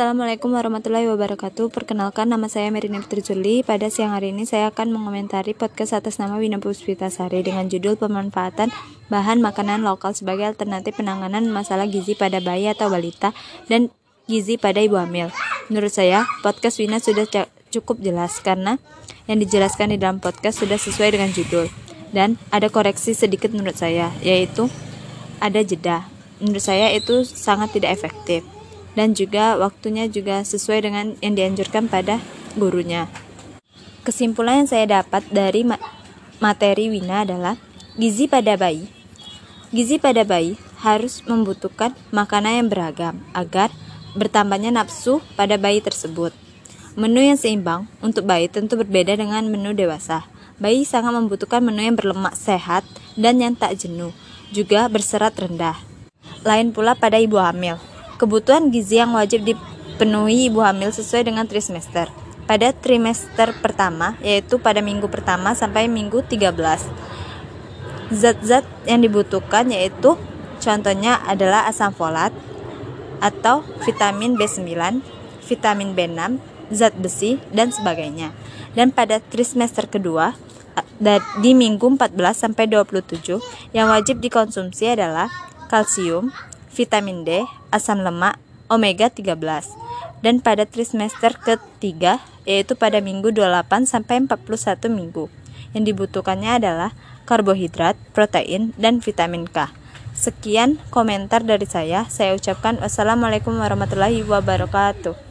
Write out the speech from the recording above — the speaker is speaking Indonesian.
Assalamualaikum warahmatullahi wabarakatuh. Perkenalkan nama saya Merina Juli. Pada siang hari ini saya akan mengomentari podcast atas nama Wina Puspitasari dengan judul pemanfaatan bahan makanan lokal sebagai alternatif penanganan masalah gizi pada bayi atau balita dan gizi pada ibu hamil. Menurut saya, podcast Wina sudah cukup jelas karena yang dijelaskan di dalam podcast sudah sesuai dengan judul. Dan ada koreksi sedikit menurut saya, yaitu ada jeda. Menurut saya itu sangat tidak efektif dan juga waktunya juga sesuai dengan yang dianjurkan pada gurunya. Kesimpulan yang saya dapat dari materi Wina adalah gizi pada bayi. Gizi pada bayi harus membutuhkan makanan yang beragam agar bertambahnya nafsu pada bayi tersebut. Menu yang seimbang untuk bayi tentu berbeda dengan menu dewasa. Bayi sangat membutuhkan menu yang berlemak sehat dan yang tak jenuh, juga berserat rendah. Lain pula pada ibu hamil. Kebutuhan gizi yang wajib dipenuhi ibu hamil sesuai dengan trimester. Pada trimester pertama, yaitu pada minggu pertama sampai minggu 13. Zat-zat yang dibutuhkan yaitu contohnya adalah asam folat atau vitamin B9, vitamin B6, zat besi, dan sebagainya. Dan pada trimester kedua, di minggu 14 sampai 27 yang wajib dikonsumsi adalah kalsium, vitamin D, asam lemak, omega 13. Dan pada trimester ketiga, yaitu pada minggu 28 sampai 41 minggu. Yang dibutuhkannya adalah karbohidrat, protein, dan vitamin K. Sekian komentar dari saya. Saya ucapkan wassalamualaikum warahmatullahi wabarakatuh.